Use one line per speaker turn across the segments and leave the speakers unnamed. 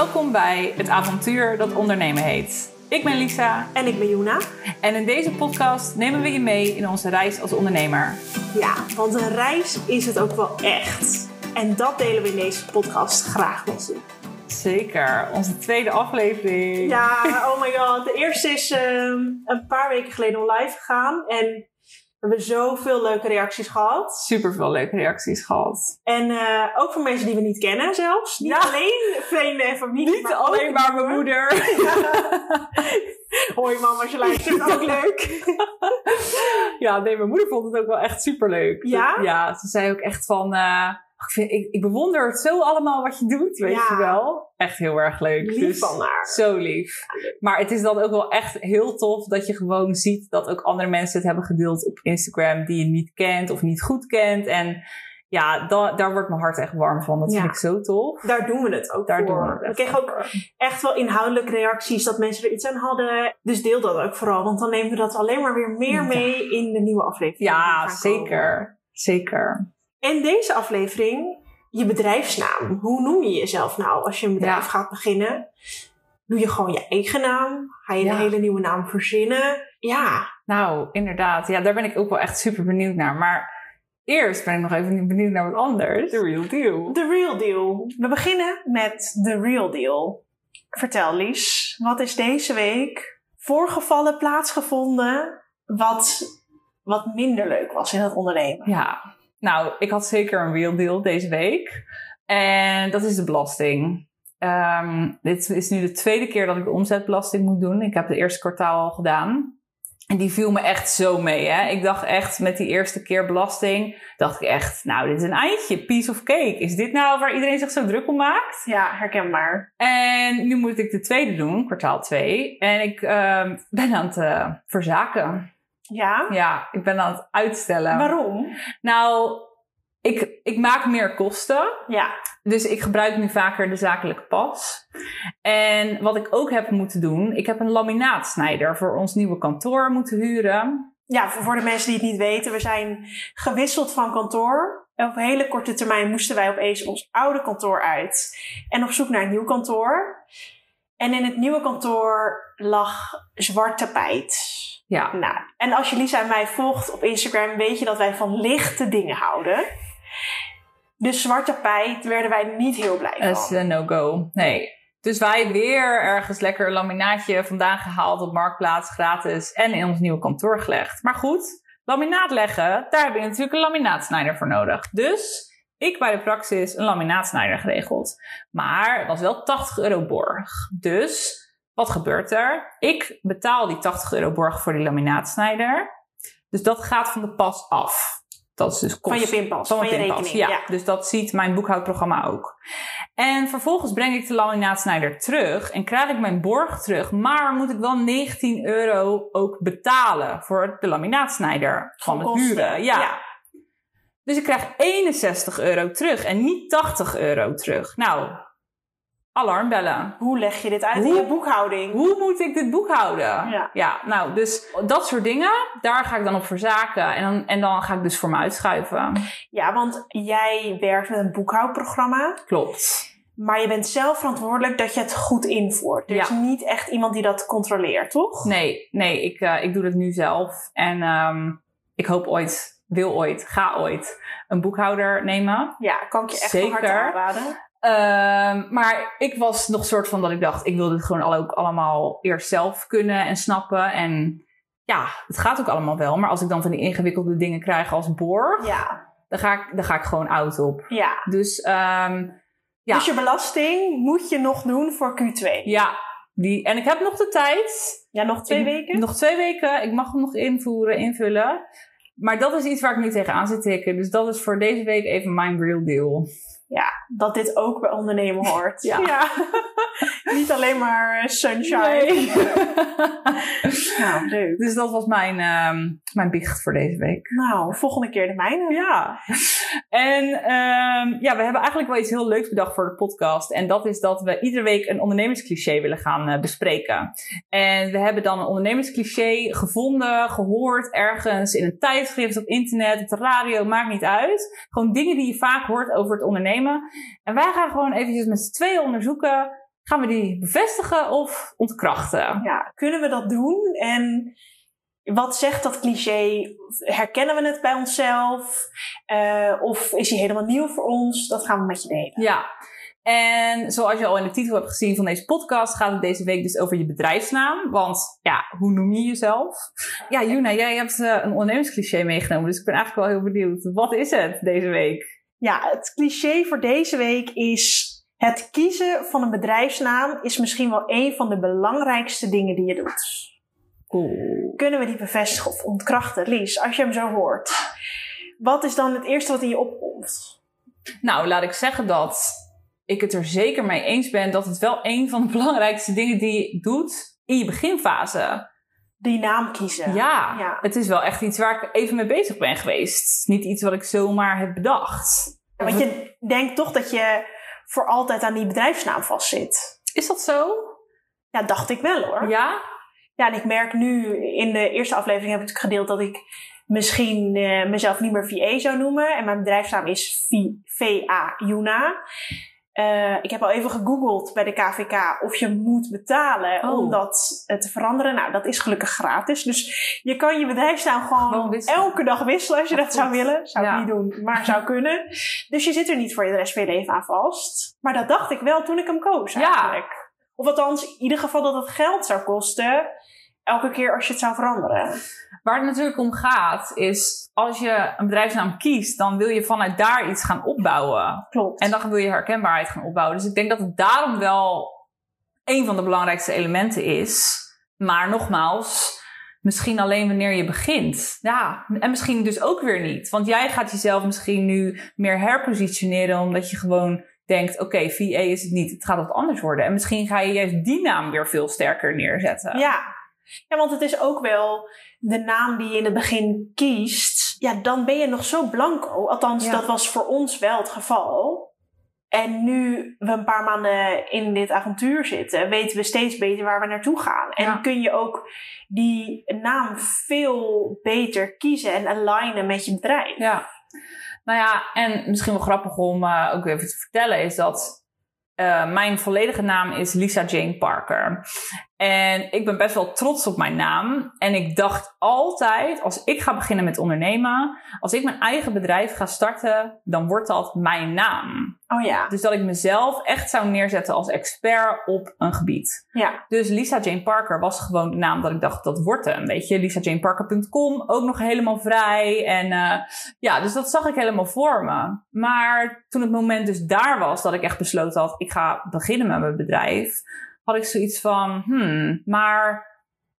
Welkom bij het avontuur dat ondernemen heet. Ik ben Lisa
En ik ben Juna.
en in deze podcast nemen we je mee in onze reis als ondernemer.
Ja, want een reis is het ook wel echt. En dat delen we in deze podcast graag met je.
Zeker, onze tweede aflevering.
Ja, oh my god. De eerste is ehm, een paar weken geleden live gegaan. En we hebben zoveel leuke reacties gehad.
Super veel leuke reacties gehad.
En eh, ook van mensen die we niet kennen zelfs. Niet
Ja.
alleen vrienden en familie.
Niet alleen
ook
maar mijn moeder.
Hoi mama, als je luistert, ook leuk.
Ja, nee, mijn moeder vond het ook wel echt super leuk.
Ja?
Ja, ze zei ook echt van. eh, ik, vind, ik, ik bewonder het zo allemaal wat je doet, weet
Ja.
je wel. Echt heel erg leuk.
Lief
Dus
van haar.
Zo lief. Maar het is dan ook wel echt heel tof dat je gewoon ziet dat ook andere mensen het hebben gedeeld op Instagram die je niet kent of niet goed kent. En ja, da- daar wordt mijn hart echt warm van. Dat
Ja.
vind ik zo tof.
Daar doen we het ook
Daar
voor.
doen we
kregen ook echt wel inhoudelijke reacties dat mensen er iets aan hadden. Dus deel dat ook vooral, want dan nemen we dat alleen maar weer meer mee in de nieuwe aflevering.
Ja, zeker. Zeker.
En deze aflevering, je bedrijfsnaam. Hoe noem je jezelf nou als je een bedrijf
Ja.
gaat beginnen? Doe je gewoon je eigen naam? Ga je
Ja.
een hele nieuwe naam verzinnen? Ja,
Nou, inderdaad. Ja, daar ben ik ook wel echt super benieuwd naar. Maar eerst ben ik nog even benieuwd naar wat anders. The real deal.
The Real Deal. We beginnen met The Real Deal. Vertel Lies, wat is deze week voorgevallen, plaatsgevonden, wat, wat minder leuk was in het ondernemen?
Ja, nou, ik had zeker een real deal deze week. En dat is de belasting. Ehm, dit is nu de tweede keer dat ik de omzetbelasting moet doen. Ik heb het eerste kwartaal al gedaan. En die viel me echt zo mee. Hè? Ik dacht echt met die eerste keer belasting, dacht ik echt, nou, dit is een eindje, piece of cake. Is dit nou waar iedereen zich zo druk om maakt?
Ja, herkenbaar.
En nu moet ik de tweede doen, kwartaal 2. En ik ehm, ben aan het eh, verzaken.
Ja?
Ja, ik ben aan het uitstellen.
Waarom?
Nou, ik, ik maak meer kosten.
Ja,
Dus ik gebruik nu vaker de zakelijke pas. En wat ik ook heb moeten doen, ik heb een laminaatsnijder voor ons nieuwe kantoor moeten huren.
ja voor, de mensen die het niet weten, we zijn gewisseld van kantoor. En op een hele korte termijn moesten wij opeens ons oude kantoor uit en op zoek naar een nieuw kantoor. En in het nieuwe kantoor lag zwart tapijt.
Ja,
Nou, en als je Lisa en mij volgt op Instagram, weet je dat wij van lichte dingen houden. Dus zwart tapijt werden wij niet heel blij
dat is
van.
een no-go. Nee. Dus wij weer ergens lekker een laminaatje vandaan gehaald op Marktplaats, gratis. En in ons nieuwe kantoor gelegd. Maar goed, laminaat leggen, daar heb je natuurlijk een laminaatsnijder voor nodig. Dus ik bij de praxis een laminaatsnijder geregeld. Maar het was wel 80 euro borg. Dus wat gebeurt er? Ik betaal die 80 euro borg voor die laminaatsnijder. Dus dat gaat van de pas af. Dat is dus
Van je pinpas,
van
je
pinpas,
rekening.
Ja, dus dat ziet mijn boekhoudprogramma ook. En vervolgens breng ik de laminaatsnijder terug en krijg ik mijn borg terug. Maar moet ik wel 19 euro ook betalen voor de laminaatsnijder van het
Kosten.
huren. Ja. Dus ik krijg 61 euro terug en niet 80 euro terug. Nou, alarmbellen.
Hoe leg je dit uit in je boekhouding?
Hoe moet ik dit boekhouden?
Ja.
ja, nou, dus dat soort dingen, daar ga ik dan op verzaken. En dan, en dan ga ik dus voor me uitschuiven.
Ja, want jij werkt met een boekhoudprogramma.
Klopt.
Maar je bent zelf verantwoordelijk dat je het goed invoert. Er is niet echt iemand die dat controleert, toch?
Nee, nee, ik, eh, ik doe dat nu zelf. En ehm, ik hoop ooit, wil ooit, ga ooit een boekhouder nemen.
Ja, kan ik je echt van harte
Zeker.
aanraden.
Ehm, maar ik was nog soort van dat ik dacht, ik wil dit gewoon ook allemaal eerst zelf kunnen en snappen. En ja, het gaat ook allemaal wel. Maar als ik dan van die ingewikkelde dingen krijg als borg,
Ja,
dan, ga ik, dan ga ik gewoon oud op.
ja.
Dus ehm, Ja.
Dus je belasting moet je nog doen voor Q2.
ja, die, en ik heb nog de tijd.
Ja, nog twee
Ik-
weken?
Nog twee weken. Ik mag hem nog invoeren, invullen. Maar dat is iets waar ik nu tegenaan zit tikken. Dus dat is voor deze week even mijn real deal.
Ja, dat dit ook bij ondernemen hoort.
Ja.
Niet alleen maar eh, sunshine.
Nee.
Nou, leuk.
dus dat was mijn, ehm, mijn biecht voor deze week.
Nou, volgende keer de mijne.
Ja. En ehm, ja, we hebben eigenlijk wel iets heel leuks bedacht voor de podcast. En dat is dat we iedere week een ondernemerscliché willen gaan eh, bespreken. En we hebben dan een ondernemerscliché gevonden, gehoord ergens in een tijdschrift, op internet, op de radio, maakt niet uit. Gewoon dingen die je vaak hoort over het ondernemen. En wij gaan gewoon eventjes met z'n tweeën onderzoeken. Gaan we die bevestigen of ontkrachten?
Ja, kunnen we dat doen? En wat zegt dat cliché? Herkennen we het bij onszelf? Uh, of is hij helemaal nieuw voor ons? Dat gaan we met je delen.
Ja, en zoals je al in de titel hebt gezien van deze podcast, gaat het deze week dus over je bedrijfsnaam. Want ja, hoe noem je jezelf? Ja, Juna, jij hebt uh, een ondernemerscliché meegenomen, dus ik ben eigenlijk wel heel benieuwd. Wat is het deze week?
Ja, het cliché voor deze week is het kiezen van een bedrijfsnaam is misschien wel een van de belangrijkste dingen die je doet.
Cool.
Kunnen we die bevestigen of ontkrachten? Lies, als je hem zo hoort. Wat is dan het eerste wat in je opkomt?
Nou, laat ik zeggen dat ik het er zeker mee eens ben dat het wel een van de belangrijkste dingen die je doet in je beginfase.
Die naam kiezen.
Ja, ja, het is wel echt iets waar ik even mee bezig ben geweest. Niet iets wat ik zomaar heb bedacht.
want je denkt toch dat je voor altijd aan die bedrijfsnaam vastzit.
Is dat zo?
Ja, dacht ik wel hoor.
Ja?
Ja, en ik merk nu, in de eerste aflevering heb ik gedeeld dat ik misschien uh, mezelf niet meer VA zou noemen. En mijn bedrijfsnaam is VA Juna. Uh, ik heb al even gegoogeld bij de KVK of je moet betalen oh. om dat uh, te veranderen. Nou, dat is gelukkig gratis. Dus je kan je bedrijfsnaam gewoon, gewoon elke dag wisselen als je dat, zou willen. Zou ik niet doen, maar zou kunnen. Dus je zit er niet voor je de rest van je leven aan vast. Maar dat dacht ik wel toen ik hem koos eigenlijk. Ja. Of althans, in ieder geval dat het geld zou kosten elke keer als je het zou veranderen.
Waar het natuurlijk om gaat, is als je een bedrijfsnaam kiest, dan wil je vanuit daar iets gaan opbouwen.
Klopt.
En dan wil je herkenbaarheid gaan opbouwen. Dus ik denk dat het daarom wel een van de belangrijkste elementen is. Maar nogmaals, misschien alleen wanneer je begint. Ja, en misschien dus ook weer niet. Want jij gaat jezelf misschien nu meer herpositioneren, omdat je gewoon denkt: oké, okay, VA is het niet, het gaat wat anders worden. En misschien ga je juist die naam weer veel sterker neerzetten.
Ja, ja, want het is ook wel de naam die je in het begin kiest. Ja, dan ben je nog zo blanco. Althans, dat was voor ons wel het geval. En nu we een paar maanden in dit avontuur zitten, weten we steeds beter waar we naartoe gaan. En kun je ook die naam veel beter kiezen en alignen met je bedrijf.
Ja. Nou ja, en misschien wel grappig om uh, ook even te vertellen, is dat uh, mijn volledige naam is Lisa Jane Parker. En ik ben best wel trots op mijn naam. En ik dacht altijd, als ik ga beginnen met ondernemen, als ik mijn eigen bedrijf ga starten, dan wordt dat mijn naam.
Oh ja.
Dus dat ik mezelf echt zou neerzetten als expert op een gebied.
Ja.
Dus Lisa Jane Parker was gewoon de naam dat ik dacht, dat wordt hem. Weet je, lisajaneparker.com, ook nog helemaal vrij. En uh, ja, dus dat zag ik helemaal voor me. Maar toen het moment dus daar was, dat ik echt besloten had, ik ga beginnen met mijn bedrijf had ik zoiets van, hmm, maar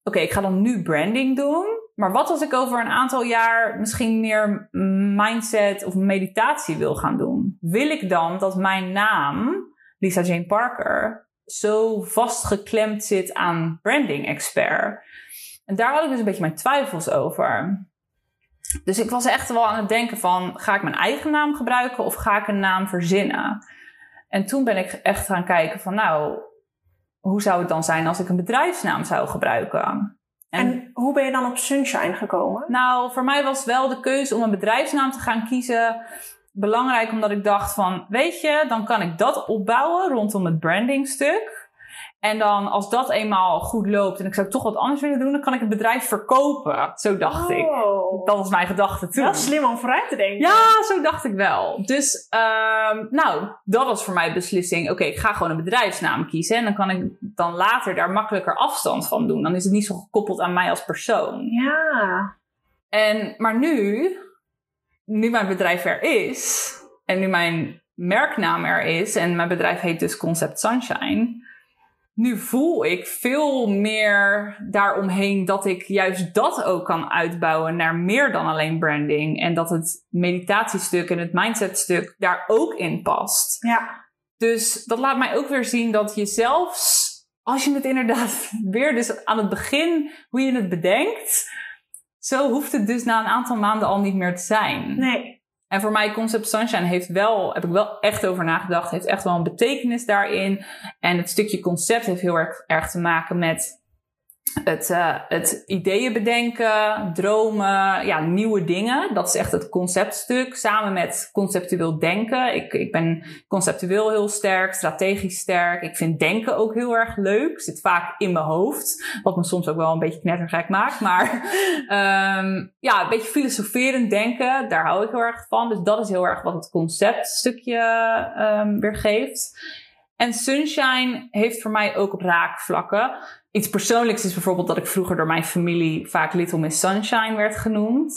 oké, ik ga dan nu branding doen. Maar wat als ik over een aantal jaar misschien meer mindset of meditatie wil gaan doen? Wil ik dan dat mijn naam, Lisa Jane Parker, zo vastgeklemd zit aan branding expert? En daar had ik dus een beetje mijn twijfels over. Dus ik was echt wel aan het denken van, ga ik mijn eigen naam gebruiken of ga ik een naam verzinnen? En toen ben ik echt gaan kijken van, nou, hoe zou het dan zijn als ik een bedrijfsnaam zou gebruiken?
En, en, hoe ben je dan op Sunshine gekomen?
Nou, voor mij was wel de keuze om een bedrijfsnaam te gaan kiezen belangrijk, omdat ik dacht van, weet je, dan kan ik dat opbouwen rondom het brandingstuk. En dan als dat eenmaal goed loopt en ik zou toch wat anders willen doen, dan kan ik het bedrijf verkopen. Zo dacht oh. ik. Dat was mijn gedachte toen.
Wel slim om vooruit te denken.
Ja, zo dacht ik wel. Dus um, nou, dat was voor mij de beslissing. Oké, ik ga gewoon een bedrijfsnaam kiezen. En dan kan ik dan later daar makkelijker afstand van doen. Dan is het niet zo gekoppeld aan mij als persoon.
Ja.
En, maar nu, nu mijn bedrijf er is en nu mijn merknaam er is en mijn bedrijf heet dus Concept Sunshine nu voel ik veel meer daaromheen dat ik juist dat ook kan uitbouwen naar meer dan alleen branding. En dat het meditatiestuk en het mindsetstuk daar ook in past.
Ja.
Dus dat laat mij ook weer zien dat je zelfs, als je het inderdaad weer dus aan het begin, hoe je het bedenkt, zo hoeft het dus na een aantal maanden al niet meer te zijn.
Nee.
En voor mij Concept Sunshine heeft wel, heb ik wel echt over nagedacht, heeft echt wel een betekenis daarin. En het stukje concept heeft heel erg, erg te maken met het, uh, het ideeën bedenken, dromen, ja, nieuwe dingen. Dat is echt het conceptstuk. Samen met conceptueel denken. Ik, ik ben conceptueel heel sterk, strategisch sterk. Ik vind denken ook heel erg leuk. Zit vaak in mijn hoofd. Wat me soms ook wel een beetje knettergek maakt. Maar um, ja, een beetje filosoferend denken. Daar hou ik heel erg van. Dus dat is heel erg wat het conceptstukje um, weer geeft. En Sunshine heeft voor mij ook raakvlakken. Iets persoonlijks is bijvoorbeeld dat ik vroeger door mijn familie vaak Little Miss Sunshine werd genoemd.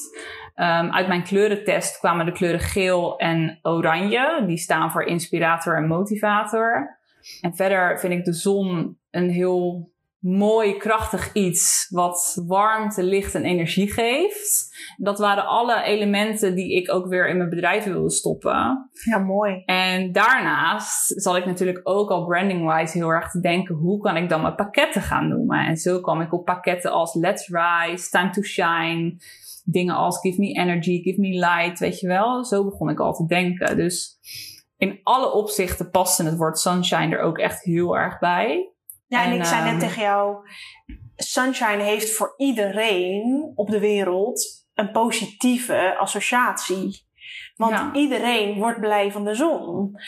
Um, uit mijn kleurentest kwamen de kleuren geel en oranje. Die staan voor inspirator en motivator. En verder vind ik de zon een heel mooi, krachtig iets wat warmte, licht en energie geeft. Dat waren alle elementen die ik ook weer in mijn bedrijf wilde stoppen.
Ja, mooi.
En daarnaast zal ik natuurlijk ook al branding-wise heel erg te denken, hoe kan ik dan mijn pakketten gaan noemen? En zo kwam ik op pakketten als Let's Rise, Time to Shine, dingen als Give Me Energy, Give Me Light, weet je wel? Zo begon ik al te denken. Dus in alle opzichten paste het woord sunshine er ook echt heel erg bij.
Ja, en, ik zei net ehm, tegen jou, sunshine heeft voor iedereen op de wereld een positieve associatie. Want iedereen wordt blij van de zon.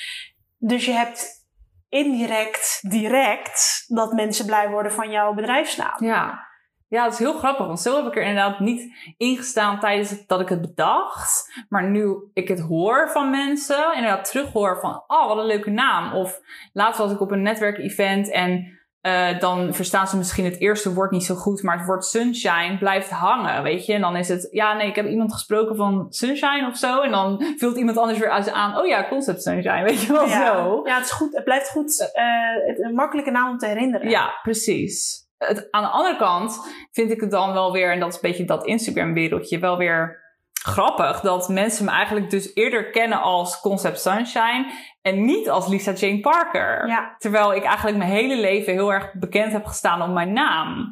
Dus je hebt indirect, direct, dat mensen blij worden van jouw bedrijfsnaam.
Ja. Ja, dat is heel grappig. Want zo heb ik er inderdaad niet ingestaan tijdens dat ik het bedacht. Maar nu ik het hoor van mensen, inderdaad terughoor van, oh, wat een leuke naam. Of laatst was ik op een netwerkevent en uh, dan verstaan ze misschien het eerste woord niet zo goed, maar het woord sunshine blijft hangen, weet je. En dan is het, ja, nee, ik heb iemand gesproken van sunshine of zo. En dan vult iemand anders weer aan, oh ja, concept sunshine, weet je wel
ja.
zo.
Ja, het is goed, het blijft goed, uh, een makkelijke naam om te herinneren.
Ja, precies. Het, aan de andere kant vind ik het dan wel weer, en dat is een beetje dat Instagram-wereldje, wel weer grappig dat mensen me eigenlijk dus eerder kennen als Concept Sunshine en niet als Lisa Jane Parker.
Ja.
Terwijl ik eigenlijk mijn hele leven heel erg bekend heb gestaan om mijn naam.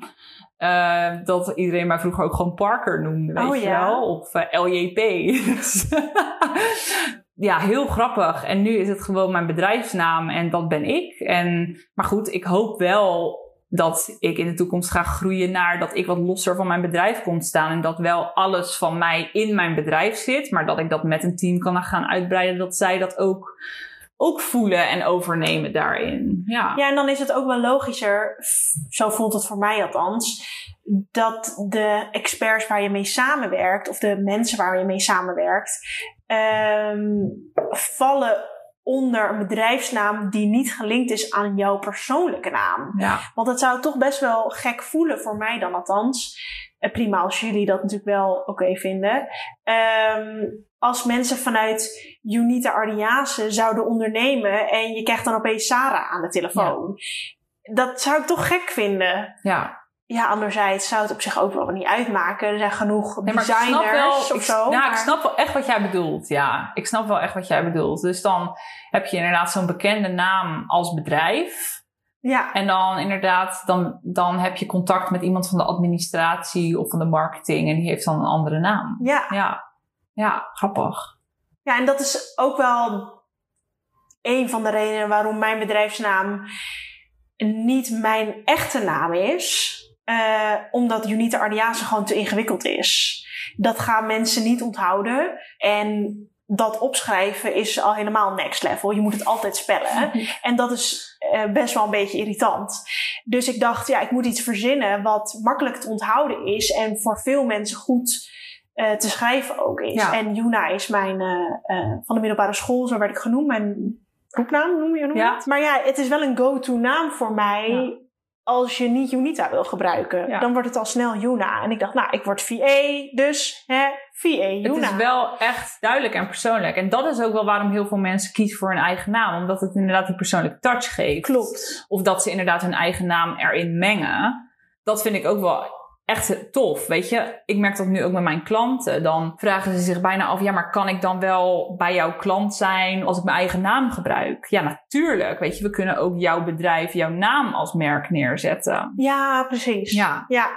Uh, dat iedereen mij vroeger ook gewoon Parker noemde, weet
oh,
je
ja.
wel? Of uh, LJP. ja, heel grappig. En nu is het gewoon mijn bedrijfsnaam en dat ben ik. En, maar goed, ik hoop wel dat ik in de toekomst ga groeien naar dat ik wat losser van mijn bedrijf kom staan. En dat wel alles van mij in mijn bedrijf zit. Maar dat ik dat met een team kan gaan uitbreiden. Dat zij dat ook, ook voelen en overnemen daarin. Ja.
ja, en dan is het ook wel logischer, zo voelt het voor mij althans, dat de experts waar je mee samenwerkt, of de mensen waar je mee samenwerkt, um, vallen onder een bedrijfsnaam die niet gelinkt is aan jouw persoonlijke naam.
Ja.
Want het zou toch best wel gek voelen voor mij dan althans. En eh, prima als jullie dat natuurlijk wel oké okay vinden. Um, als mensen vanuit Unita Ardiase zouden ondernemen en je krijgt dan opeens Sarah aan de telefoon. Ja. Dat zou ik toch gek vinden.
Ja
ja, anderzijds zou het op zich ook wel niet uitmaken. Er zijn genoeg nee, designers wel, of
ik,
zo.
Ja, ik snap wel echt wat jij bedoelt. Ja, ik snap wel echt wat jij bedoelt. Dus dan heb je inderdaad zo'n bekende naam als bedrijf.
Ja.
En dan inderdaad, dan, dan heb je contact met iemand van de administratie of van de marketing. En die heeft dan een andere naam.
Ja.
Ja, ja grappig.
Ja, en dat is ook wel een van de redenen waarom mijn bedrijfsnaam niet mijn echte naam is. Uh, omdat Unita Ardiase gewoon te ingewikkeld is. Dat gaan mensen niet onthouden. En dat opschrijven is al helemaal next level. Je moet het altijd spellen. En dat is uh, best wel een beetje irritant. Dus ik dacht, ja, ik moet iets verzinnen wat makkelijk te onthouden is. En voor veel mensen goed uh, te schrijven ook is.
Ja.
En Juna is mijn, van de middelbare school, zo werd ik genoemd. Mijn groepnaam noem je noem
ja.
het. Maar ja, het is wel een go-to naam voor mij. Ja als je niet Unita wil gebruiken,
ja.
dan wordt het al snel Juna. En ik dacht, nou, ik word VA, dus hè, VA, Juna.
Het is wel echt duidelijk en persoonlijk. En dat is ook wel waarom heel veel mensen kiezen voor hun eigen naam. Omdat het inderdaad die persoonlijke touch geeft.
Klopt.
Of dat ze inderdaad hun eigen naam erin mengen. Dat vind ik ook wel echt tof. Weet je, ik merk dat nu ook met mijn klanten. Dan vragen ze zich bijna af: ja, maar kan ik dan wel bij jouw klant zijn als ik mijn eigen naam gebruik? Ja, natuurlijk. Weet je, we kunnen ook jouw bedrijf, jouw naam als merk neerzetten.
Ja, precies.
Ja.
Ja.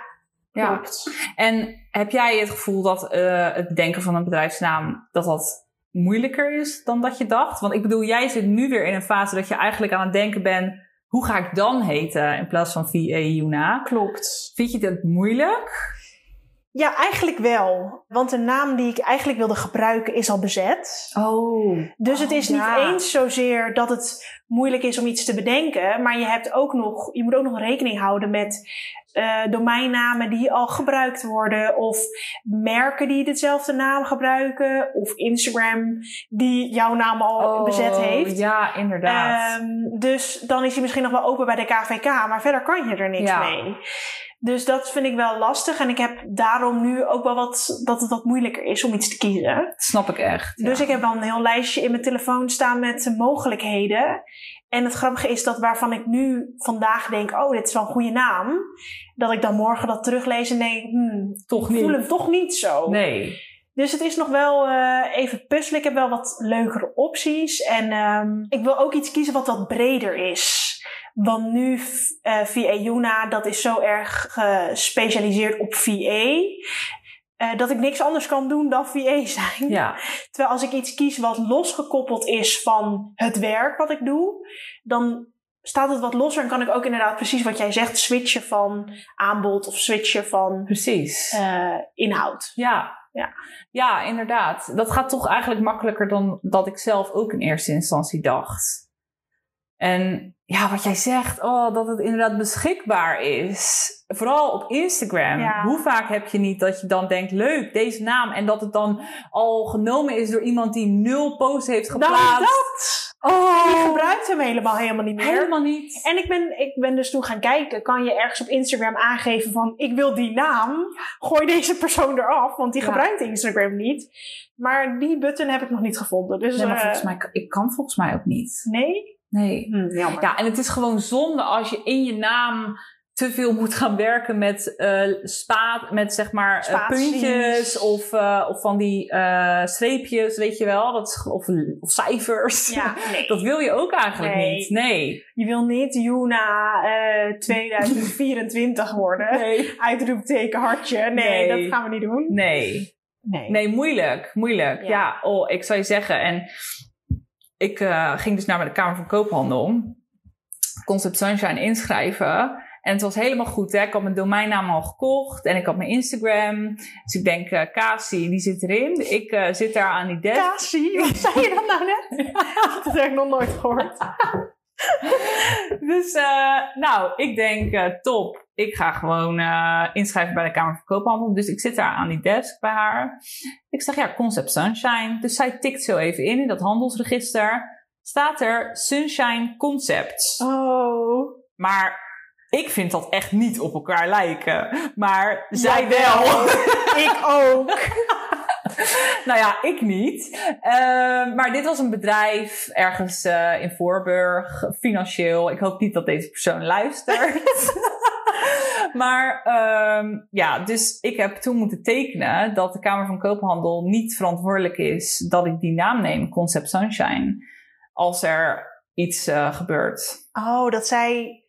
Ja.
Klopt.
En heb jij het gevoel dat uh, het bedenken van een bedrijfsnaam dat dat moeilijker is dan dat je dacht? Want ik bedoel, jij zit nu weer in een fase dat je eigenlijk aan het denken bent hoe ga ik dan heten in plaats van VA Juna?
Klopt.
Vind je dat moeilijk?
Ja, eigenlijk wel. Want de naam die ik eigenlijk wilde gebruiken is al bezet.
Oh.
Dus het is
ja.
niet eens zozeer dat het moeilijk is om iets te bedenken. Maar je, hebt ook nog, je moet ook nog rekening houden met eh, domeinnamen die al gebruikt worden. Of merken die dezelfde naam gebruiken. Of Instagram die jouw naam al bezet heeft.
Oh, Ja, inderdaad.
Ehm, dus dan is hij misschien nog wel open bij de KVK. Maar verder kan je er niks
Ja.
mee. Dus dat vind ik wel lastig. En ik heb daarom nu ook wel wat, dat het wat moeilijker is om iets te kiezen.
Dat snap ik echt.
Dus
ja.
ik heb wel een heel lijstje in mijn telefoon staan met mogelijkheden. En het grappige is dat waarvan ik nu vandaag denk, oh, dit is wel een goede naam. Dat ik dan morgen dat teruglees en denk, hmm,
toch
ik voel
niet.
hem toch niet zo.
Nee.
Dus het is nog wel eh, even puzzelen. Ik heb wel wat leukere opties. En ehm, ik wil ook iets kiezen wat wat breder is. Want nu eh VA Juna, dat is zo erg gespecialiseerd op VA. eh, dat ik niks anders kan doen dan VA zijn.
Ja.
Terwijl als ik iets kies wat losgekoppeld is van het werk wat ik doe, dan staat het wat losser en kan ik ook inderdaad precies wat jij zegt, switchen van aanbod of switchen van
Precies.
eh, inhoud.
Ja.
Ja.
ja, inderdaad. Dat gaat toch eigenlijk makkelijker dan dat ik zelf ook in eerste instantie dacht. En ja, wat jij zegt, oh, dat het inderdaad beschikbaar is. Vooral op Instagram.
Ja.
Hoe vaak heb je niet dat je dan denkt, leuk, deze naam. En dat het dan al genomen is door iemand die nul posts heeft
Nou,
geplaatst.
dat!
Oh,
Die gebruikt hem helemaal, helemaal niet meer.
helemaal niet.
En ik ben, ik ben dus toen gaan kijken, kan je ergens op Instagram aangeven van ik wil die naam, gooi deze persoon eraf, want die
Ja.
gebruikt Instagram niet. Maar die button heb ik nog niet gevonden. Dus,
Nee, maar
eh,
volgens mij, ik kan volgens mij ook niet.
Nee?
Nee.
Hm.
Ja, en het is gewoon zonde als je in je naam te veel moet gaan werken met eh spaat, met zeg maar eh, puntjes of, eh, of van die streepjes, weet je wel, dat is, of, of cijfers.
Ja, nee.
Dat wil je ook eigenlijk
Nee.
niet. Nee.
Je wil niet Juna eh 2024 worden.
Nee.
Uitroepteken hartje. Nee,
Nee.
dat gaan we niet doen.
Nee.
Nee.
Nee, moeilijk. Moeilijk.
Ja.
Ja, oh, ik zou je zeggen. En ik eh, ging dus naar de Kamer van Koophandel. Concept Sunshine inschrijven. En het was helemaal goed. Hè? Ik had mijn domeinnaam al gekocht. En ik had mijn Instagram. Dus ik denk, eh Kasi, die zit erin. Ik eh, zit daar aan die desk.
Cassie, wat zei je dan nou net? dat heb ik nog nooit gehoord.
Dus, nou, ik denk, top. Ik ga gewoon eh, inschrijven bij de Kamer van Koophandel. Dus ik zit daar aan die desk bij haar. Ik zeg, ja, Concept Sunshine. Dus zij tikt zo even in, in dat handelsregister. Staat er Sunshine Concepts.
Oh.
Maar ik vind dat echt niet op elkaar lijken. Maar zij wel.
ik ook.
nou ja, ik niet. Ehm, maar dit was een bedrijf ergens eh, in Voorburg, financieel. Ik hoop niet dat deze persoon luistert. maar ehm, ja, dus ik heb toen moeten tekenen dat de Kamer van Koophandel niet verantwoordelijk is dat ik die naam neem, Concept Sunshine, als er iets eh, gebeurt.
Oh, dat zij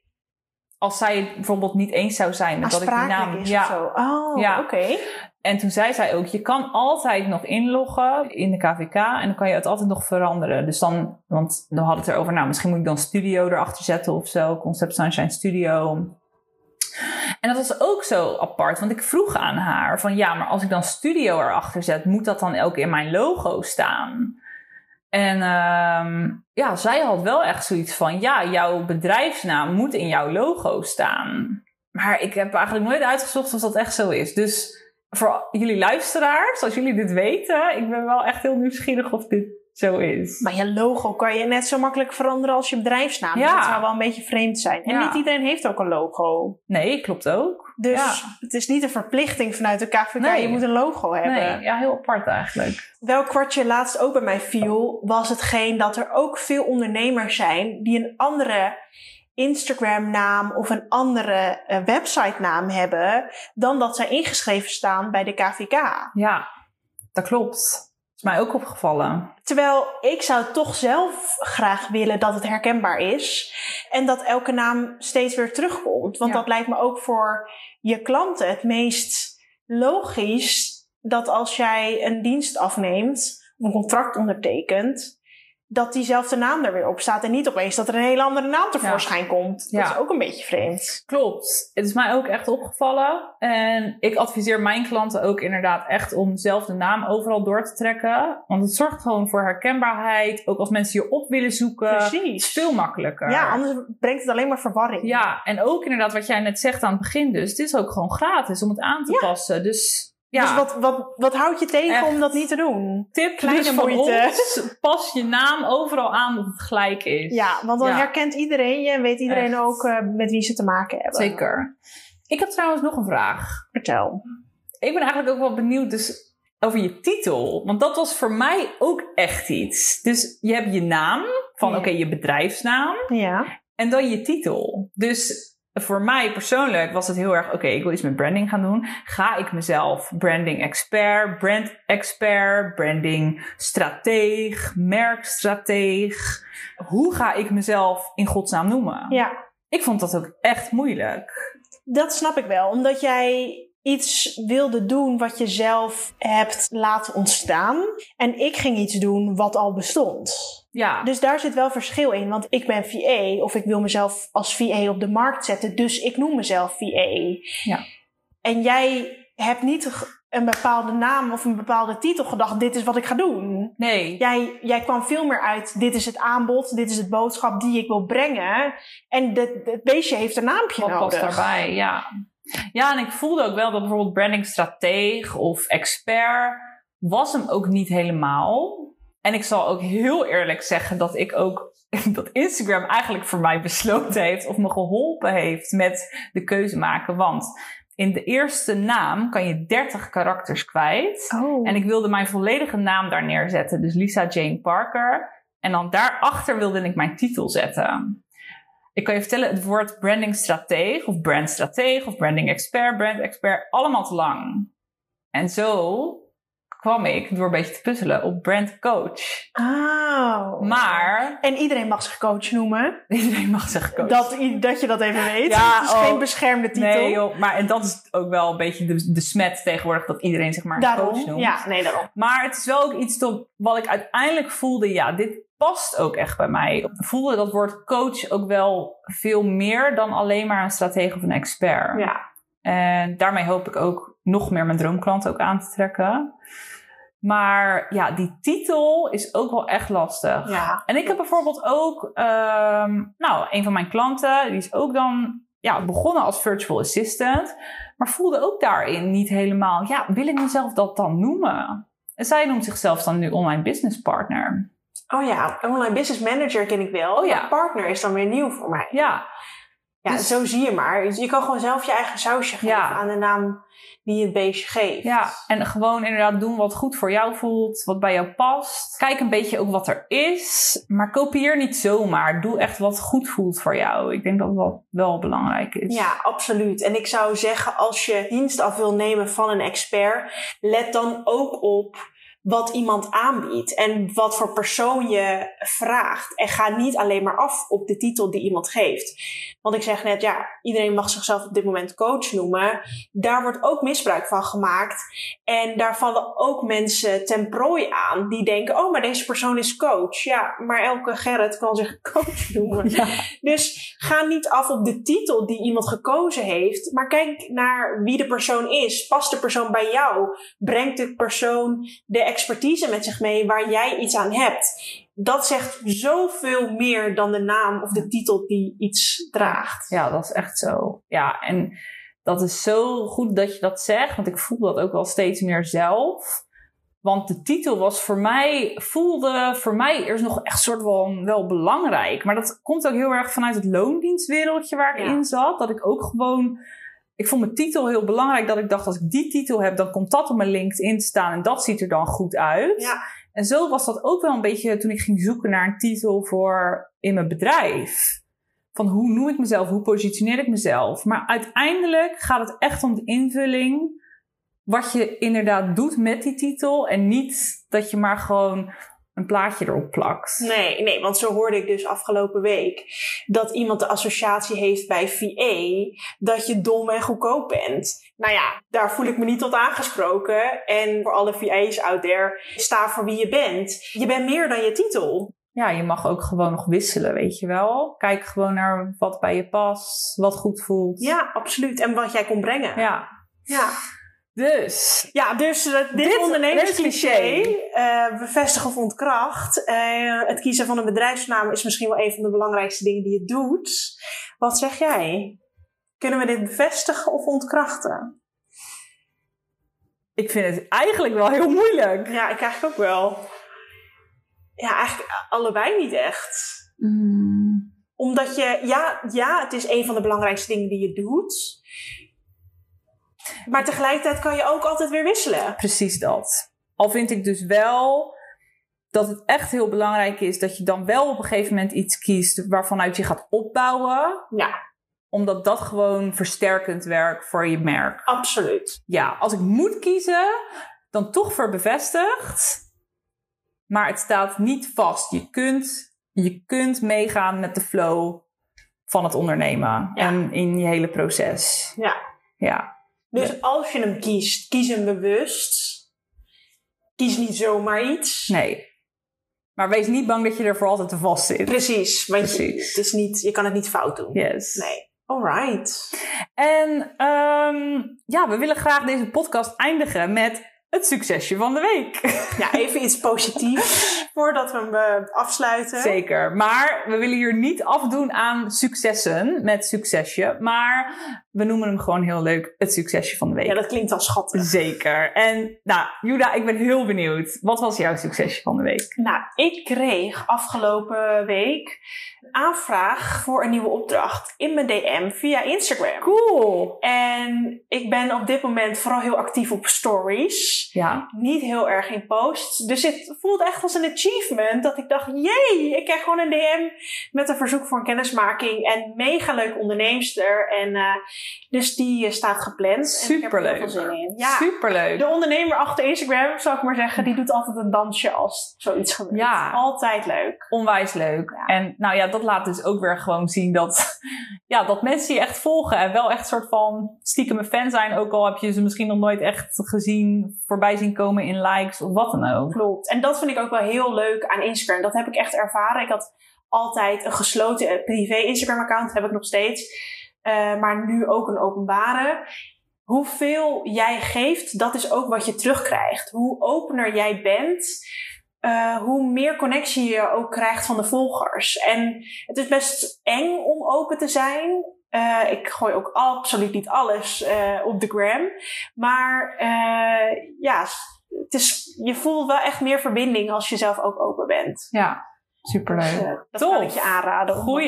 Als zij het bijvoorbeeld niet eens zou zijn met dat ik die naam.
is
ja,
of zo. Oh,
Ja.
oké.
En toen zei zij ook, je kan altijd nog inloggen in de KVK en dan kan je het altijd nog veranderen. Dus dan, want hadden we het erover, nou misschien moet ik dan Studio erachter zetten of zo, Concept Sunshine Studio. En dat was ook zo apart, want ik vroeg aan haar van ja, maar als ik dan Studio erachter zet, moet dat dan ook in mijn logo staan? En ehm, ja, zij had wel echt zoiets van ja, jouw bedrijfsnaam moet in jouw logo staan. Maar ik heb eigenlijk nooit uitgezocht of dat echt zo is. Dus voor jullie luisteraars, als jullie dit weten, ik ben wel echt heel nieuwsgierig of dit zo is.
Maar je logo kan je net zo makkelijk veranderen als je bedrijfsnaam.
Ja.
Dat zou wel een beetje vreemd zijn. En
Ja.
niet iedereen heeft ook een logo.
Nee, klopt ook.
Dus
Ja.
het is niet een verplichting vanuit de KVK.
Nee.
Je moet een logo hebben.
Nee, ja, heel apart eigenlijk.
Welk kwartje laatst ook bij mij viel, was hetgeen dat er ook veel ondernemers zijn die een andere Instagram-naam of een andere eh, website-naam hebben dan dat zij ingeschreven staan bij de KVK.
Ja, dat klopt. Is mij ook opgevallen.
Terwijl ik zou toch zelf graag willen dat het herkenbaar is en dat elke naam steeds weer terugkomt. Want
Ja.
dat lijkt me ook voor je klanten het meest logisch dat als jij een dienst afneemt, of een contract ondertekent, dat diezelfde naam er weer op staat. En niet opeens dat er een hele andere naam tevoorschijn komt. Dat
Ja.
is ook een beetje vreemd.
Klopt. Het is mij ook echt opgevallen. En ik adviseer mijn klanten ook inderdaad echt om zelf de naam overal door te trekken. Want het zorgt gewoon voor herkenbaarheid. Ook als mensen je op willen zoeken.
Precies.
veel makkelijker.
Ja, anders brengt het alleen maar verwarring.
Ja, en ook inderdaad wat jij net zegt aan het begin dus. Het is ook gewoon gratis om het aan te
Ja.
passen. Dus ja,
Dus wat, wat, wat houdt je tegen
Echt.
om dat niet te doen?
tip
kleine
dus van
moeite.
ons. Pas je naam overal aan dat het gelijk is.
Ja, want dan
Ja.
herkent iedereen je en weet iedereen
Echt.
ook eh, met wie ze te maken hebben.
Zeker. Ik heb trouwens nog een vraag.
Vertel.
Ik ben eigenlijk ook wel benieuwd dus over je titel. Want dat was voor mij ook echt iets. Dus je hebt je naam, van
Ja.
oké, je bedrijfsnaam.
Ja.
En dan je titel. Dus voor mij persoonlijk was het heel erg, oké, ik wil iets met branding gaan doen. Ga ik mezelf branding expert, brand expert, branding strateeg, merkstrateeg. Hoe ga ik mezelf in godsnaam noemen?
ja,
Ik vond dat ook echt moeilijk.
dat snap ik wel. Omdat jij iets wilde doen wat je zelf hebt laten ontstaan. En ik ging iets doen wat al bestond.
Ja,
Dus daar zit wel verschil in. Want ik ben VA of ik wil mezelf als VA op de markt zetten. Dus ik noem mezelf VA.
Ja.
En jij hebt niet een bepaalde naam of een bepaalde titel gedacht. Dit is wat ik ga doen.
nee.
Jij, jij kwam veel meer uit. Dit is het aanbod. Dit is het boodschap die ik wil brengen. En het beestje heeft een naampje
Wat
nodig.
past daarbij, ja. Ja, en ik voelde ook wel dat bijvoorbeeld brandingstrateeg of expert was hem ook niet helemaal. En ik zal ook heel eerlijk zeggen dat ik ook dat Instagram eigenlijk voor mij besloten heeft of me geholpen heeft met de keuze maken. Want in de eerste naam kan je 30 karakters kwijt.
Oh.
En ik wilde mijn volledige naam daar neerzetten. Dus Lisa Jane Parker. En dan daarachter wilde ik mijn titel zetten. Ik kan je vertellen, het woord branding strateeg of brandstrateeg of branding expert, brand expert, allemaal te lang. En zo kwam ik door een beetje te puzzelen op brand coach.
Oh.
Maar
En iedereen mag zich coach noemen.
iedereen mag zeggen coach.
Dat, dat je dat even weet.
Ja,
het is
oh.
geen beschermde titel.
Nee joh, maar en dat is ook wel een beetje de, de smet tegenwoordig dat iedereen zeg maar
Daarom.
coach noemt.
Ja, nee, daarom.
Maar het is wel ook iets tot, wat ik uiteindelijk voelde, ja, dit past ook echt bij mij. Ik voelde dat woord coach ook wel veel meer dan alleen maar een stratege of een expert.
Ja.
En daarmee hoop ik ook nog meer mijn droomklant ook aan te trekken. Maar ja, die titel is ook wel echt lastig.
ja.
En ik heb bijvoorbeeld ook, ehm, nou, een van mijn klanten, die is ook dan ja, begonnen als virtual assistant, maar voelde ook daarin niet helemaal, ja, wil ik mezelf dat dan noemen? En zij noemt zichzelf dan nu online business partner.
Oh ja, online business manager ken ik wel.
Oh ja.
Maar partner is dan weer nieuw voor mij.
Ja,
Ja,
Dus-
zo zie je maar. Je kan gewoon zelf je eigen sausje geven
Ja.
aan de naam die je het beestje geeft.
ja, en gewoon inderdaad doen wat goed voor jou voelt, wat bij jou past. Kijk een beetje ook wat er is, maar kopieer niet zomaar. Doe echt wat goed voelt voor jou. Ik denk dat dat wel belangrijk is.
Ja, absoluut. En ik zou zeggen, als je dienst af wil nemen van een expert, let dan ook op wat iemand aanbiedt en wat voor persoon je vraagt. En ga niet alleen maar af op de titel die iemand geeft. Want ik zeg net, ja, iedereen mag zichzelf op dit moment coach noemen. Daar wordt ook misbruik van gemaakt. En daar vallen ook mensen ten prooi aan die denken, oh, maar deze persoon is coach. Ja, maar elke Gerrit kan zich coach noemen.
Ja.
Dus ga niet af op de titel die iemand gekozen heeft, maar kijk naar wie de persoon is. Past de persoon bij jou? Brengt de persoon de expertise met zich mee waar jij iets aan hebt? Dat zegt zoveel meer dan de naam of de titel die iets draagt.
Ja, dat is echt zo. Ja, en dat is zo goed dat je dat zegt, want ik voel dat ook wel steeds meer zelf. Want de titel was voor mij, voelde voor mij eerst nog echt soort van wel belangrijk. Maar dat komt ook heel erg vanuit het loondienstwereldje waar ik
Ja.
in zat. Dat ik ook gewoon, ik vond mijn titel heel belangrijk. Dat ik dacht, als ik die titel heb, dan komt dat op mijn LinkedIn staan en dat ziet er dan goed uit.
Ja.
En zo was dat ook wel een beetje toen ik ging zoeken naar een titel voor in mijn bedrijf. Van hoe noem ik mezelf, hoe positioneer ik mezelf. Maar uiteindelijk gaat het echt om de invulling. Wat je inderdaad doet met die titel. En niet dat je maar gewoon een plaatje erop plakt.
Nee, nee, want zo hoorde ik dus afgelopen week dat iemand de associatie heeft bij VA dat je dom en goedkoop bent. Nou ja, daar voel ik me niet tot aangesproken. En voor alle VA's out there, sta voor wie je bent. Je bent meer dan je titel.
ja, je mag ook gewoon nog wisselen, weet je wel. Kijk gewoon naar wat bij je past, wat goed voelt.
Ja, absoluut. En wat jij kon brengen.
Ja.
Ja.
Dus,
Ja, dus eh, dit,
Dit-
ondernemerscliché, eh bevestigen of ontkracht. Eh, het kiezen van een bedrijfsnaam is misschien wel een van de belangrijkste dingen die je doet. Wat zeg jij? Kunnen we dit bevestigen of ontkrachten?
ik vind het eigenlijk wel heel moeilijk.
Ja, ik eigenlijk ook wel. Ja, eigenlijk allebei niet echt. Omdat je, ja, ja, het is een van de belangrijkste dingen die je doet. Maar tegelijkertijd kan je ook altijd weer wisselen.
Precies dat. Al vind ik dus wel dat het echt heel belangrijk is dat je dan wel op een gegeven moment iets kiest waarvanuit je gaat opbouwen.
Ja,
Omdat dat gewoon versterkend werkt voor je merk.
absoluut.
Ja, als ik moet kiezen, dan toch voor bevestigd. Maar het staat niet vast. Je kunt, je kunt meegaan met de flow van het ondernemen.
Ja.
En in je hele proces.
Ja.
Ja.
Dus als je hem kiest, kies hem bewust. Kies niet zomaar iets.
Nee. Maar wees niet bang dat je er voor altijd te vast zit.
Precies, want je, het is niet, je kan het niet fout doen.
Yes.
Nee. Alright.
En ehm, ja, we willen graag deze podcast eindigen met het succesje van de week.
Ja, even iets positiefs voordat we hem eh, afsluiten.
Zeker. Maar we willen hier niet afdoen aan successen met succesje. Maar we noemen hem gewoon heel leuk het succesje van de week.
Ja, dat klinkt al schattig.
Zeker. En nou, Juda, ik ben heel benieuwd. Wat was jouw succesje van de week?
Nou, ik kreeg afgelopen week een aanvraag voor een nieuwe opdracht in mijn DM via Instagram.
Cool.
En ik ben op dit moment vooral heel actief op stories.
Ja.
Niet heel erg in posts. Dus het voelt echt als een achievement dat ik dacht, jee, ik krijg gewoon een DM met een verzoek voor een kennismaking. En mega leuke onderneemster. En eh, dus die eh, staat gepland. En er
Superleuk.
veel zin in. Ja,
Superleuk.
de ondernemer achter Instagram, zou ik maar zeggen, die doet altijd een dansje als zoiets gebeurt.
Ja.
Altijd leuk.
Onwijs leuk.
Ja.
En nou ja, dat laat dus ook weer gewoon zien dat, ja, dat mensen je echt volgen. En wel echt een soort van stiekem een fan zijn. Ook al heb je ze misschien nog nooit echt gezien, voorbij zien komen in likes of wat dan ook.
Klopt. En dat vind ik ook wel heel leuk aan Instagram. Dat heb ik echt ervaren. Ik had altijd een gesloten privé Instagram account, heb ik nog steeds. Eh, maar nu ook een openbare. Hoeveel jij geeft, dat is ook wat je terugkrijgt. Hoe opener jij bent, eh, hoe meer connectie je ook krijgt van de volgers. En het is best eng om open te zijn. Eh, ik gooi ook absoluut niet alles op de gram. Maar ja, het is, je voelt wel echt meer verbinding als je zelf ook open bent.
Ja,
Dus,
superleuk.
eh, dat
Tof.
kan ik je aanraden.
Goeie.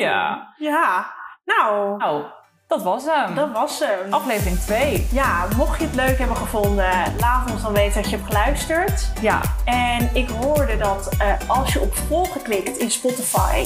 Ja, nou,
Nou, dat was hem.
dat was hem.
Aflevering 2.
Ja, mocht je het leuk hebben gevonden, laat ons dan weten dat je hebt geluisterd.
Ja,
En ik hoorde dat eh, als je op volgen klikt in Spotify,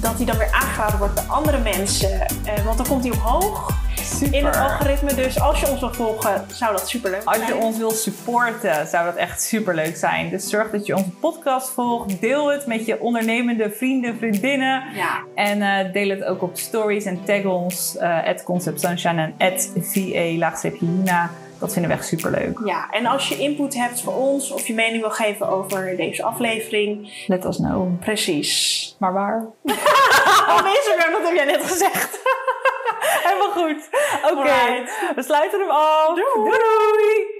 dat die dan weer aangeraden wordt bij andere mensen. Eh, want dan komt die omhoog
super.
in het algoritme. Dus als je ons wil volgen, zou dat super leuk zijn.
Als je ons wilt supporten, zou dat echt super leuk zijn. Dus zorg dat je onze podcast volgt. Deel het met je ondernemende vrienden, vriendinnen.
Ja,
En eh, deel het ook op stories en tag ons. eh Concept Sunshine en at VA Dat vinden we echt super leuk.
ja, en als je input hebt voor ons of je mening wil geven over deze aflevering,
Let us know.
precies.
Maar waar?
Op Instagram, dat heb jij net gezegd.
Helemaal goed. Oké, we sluiten hem af.
Doei.
doei.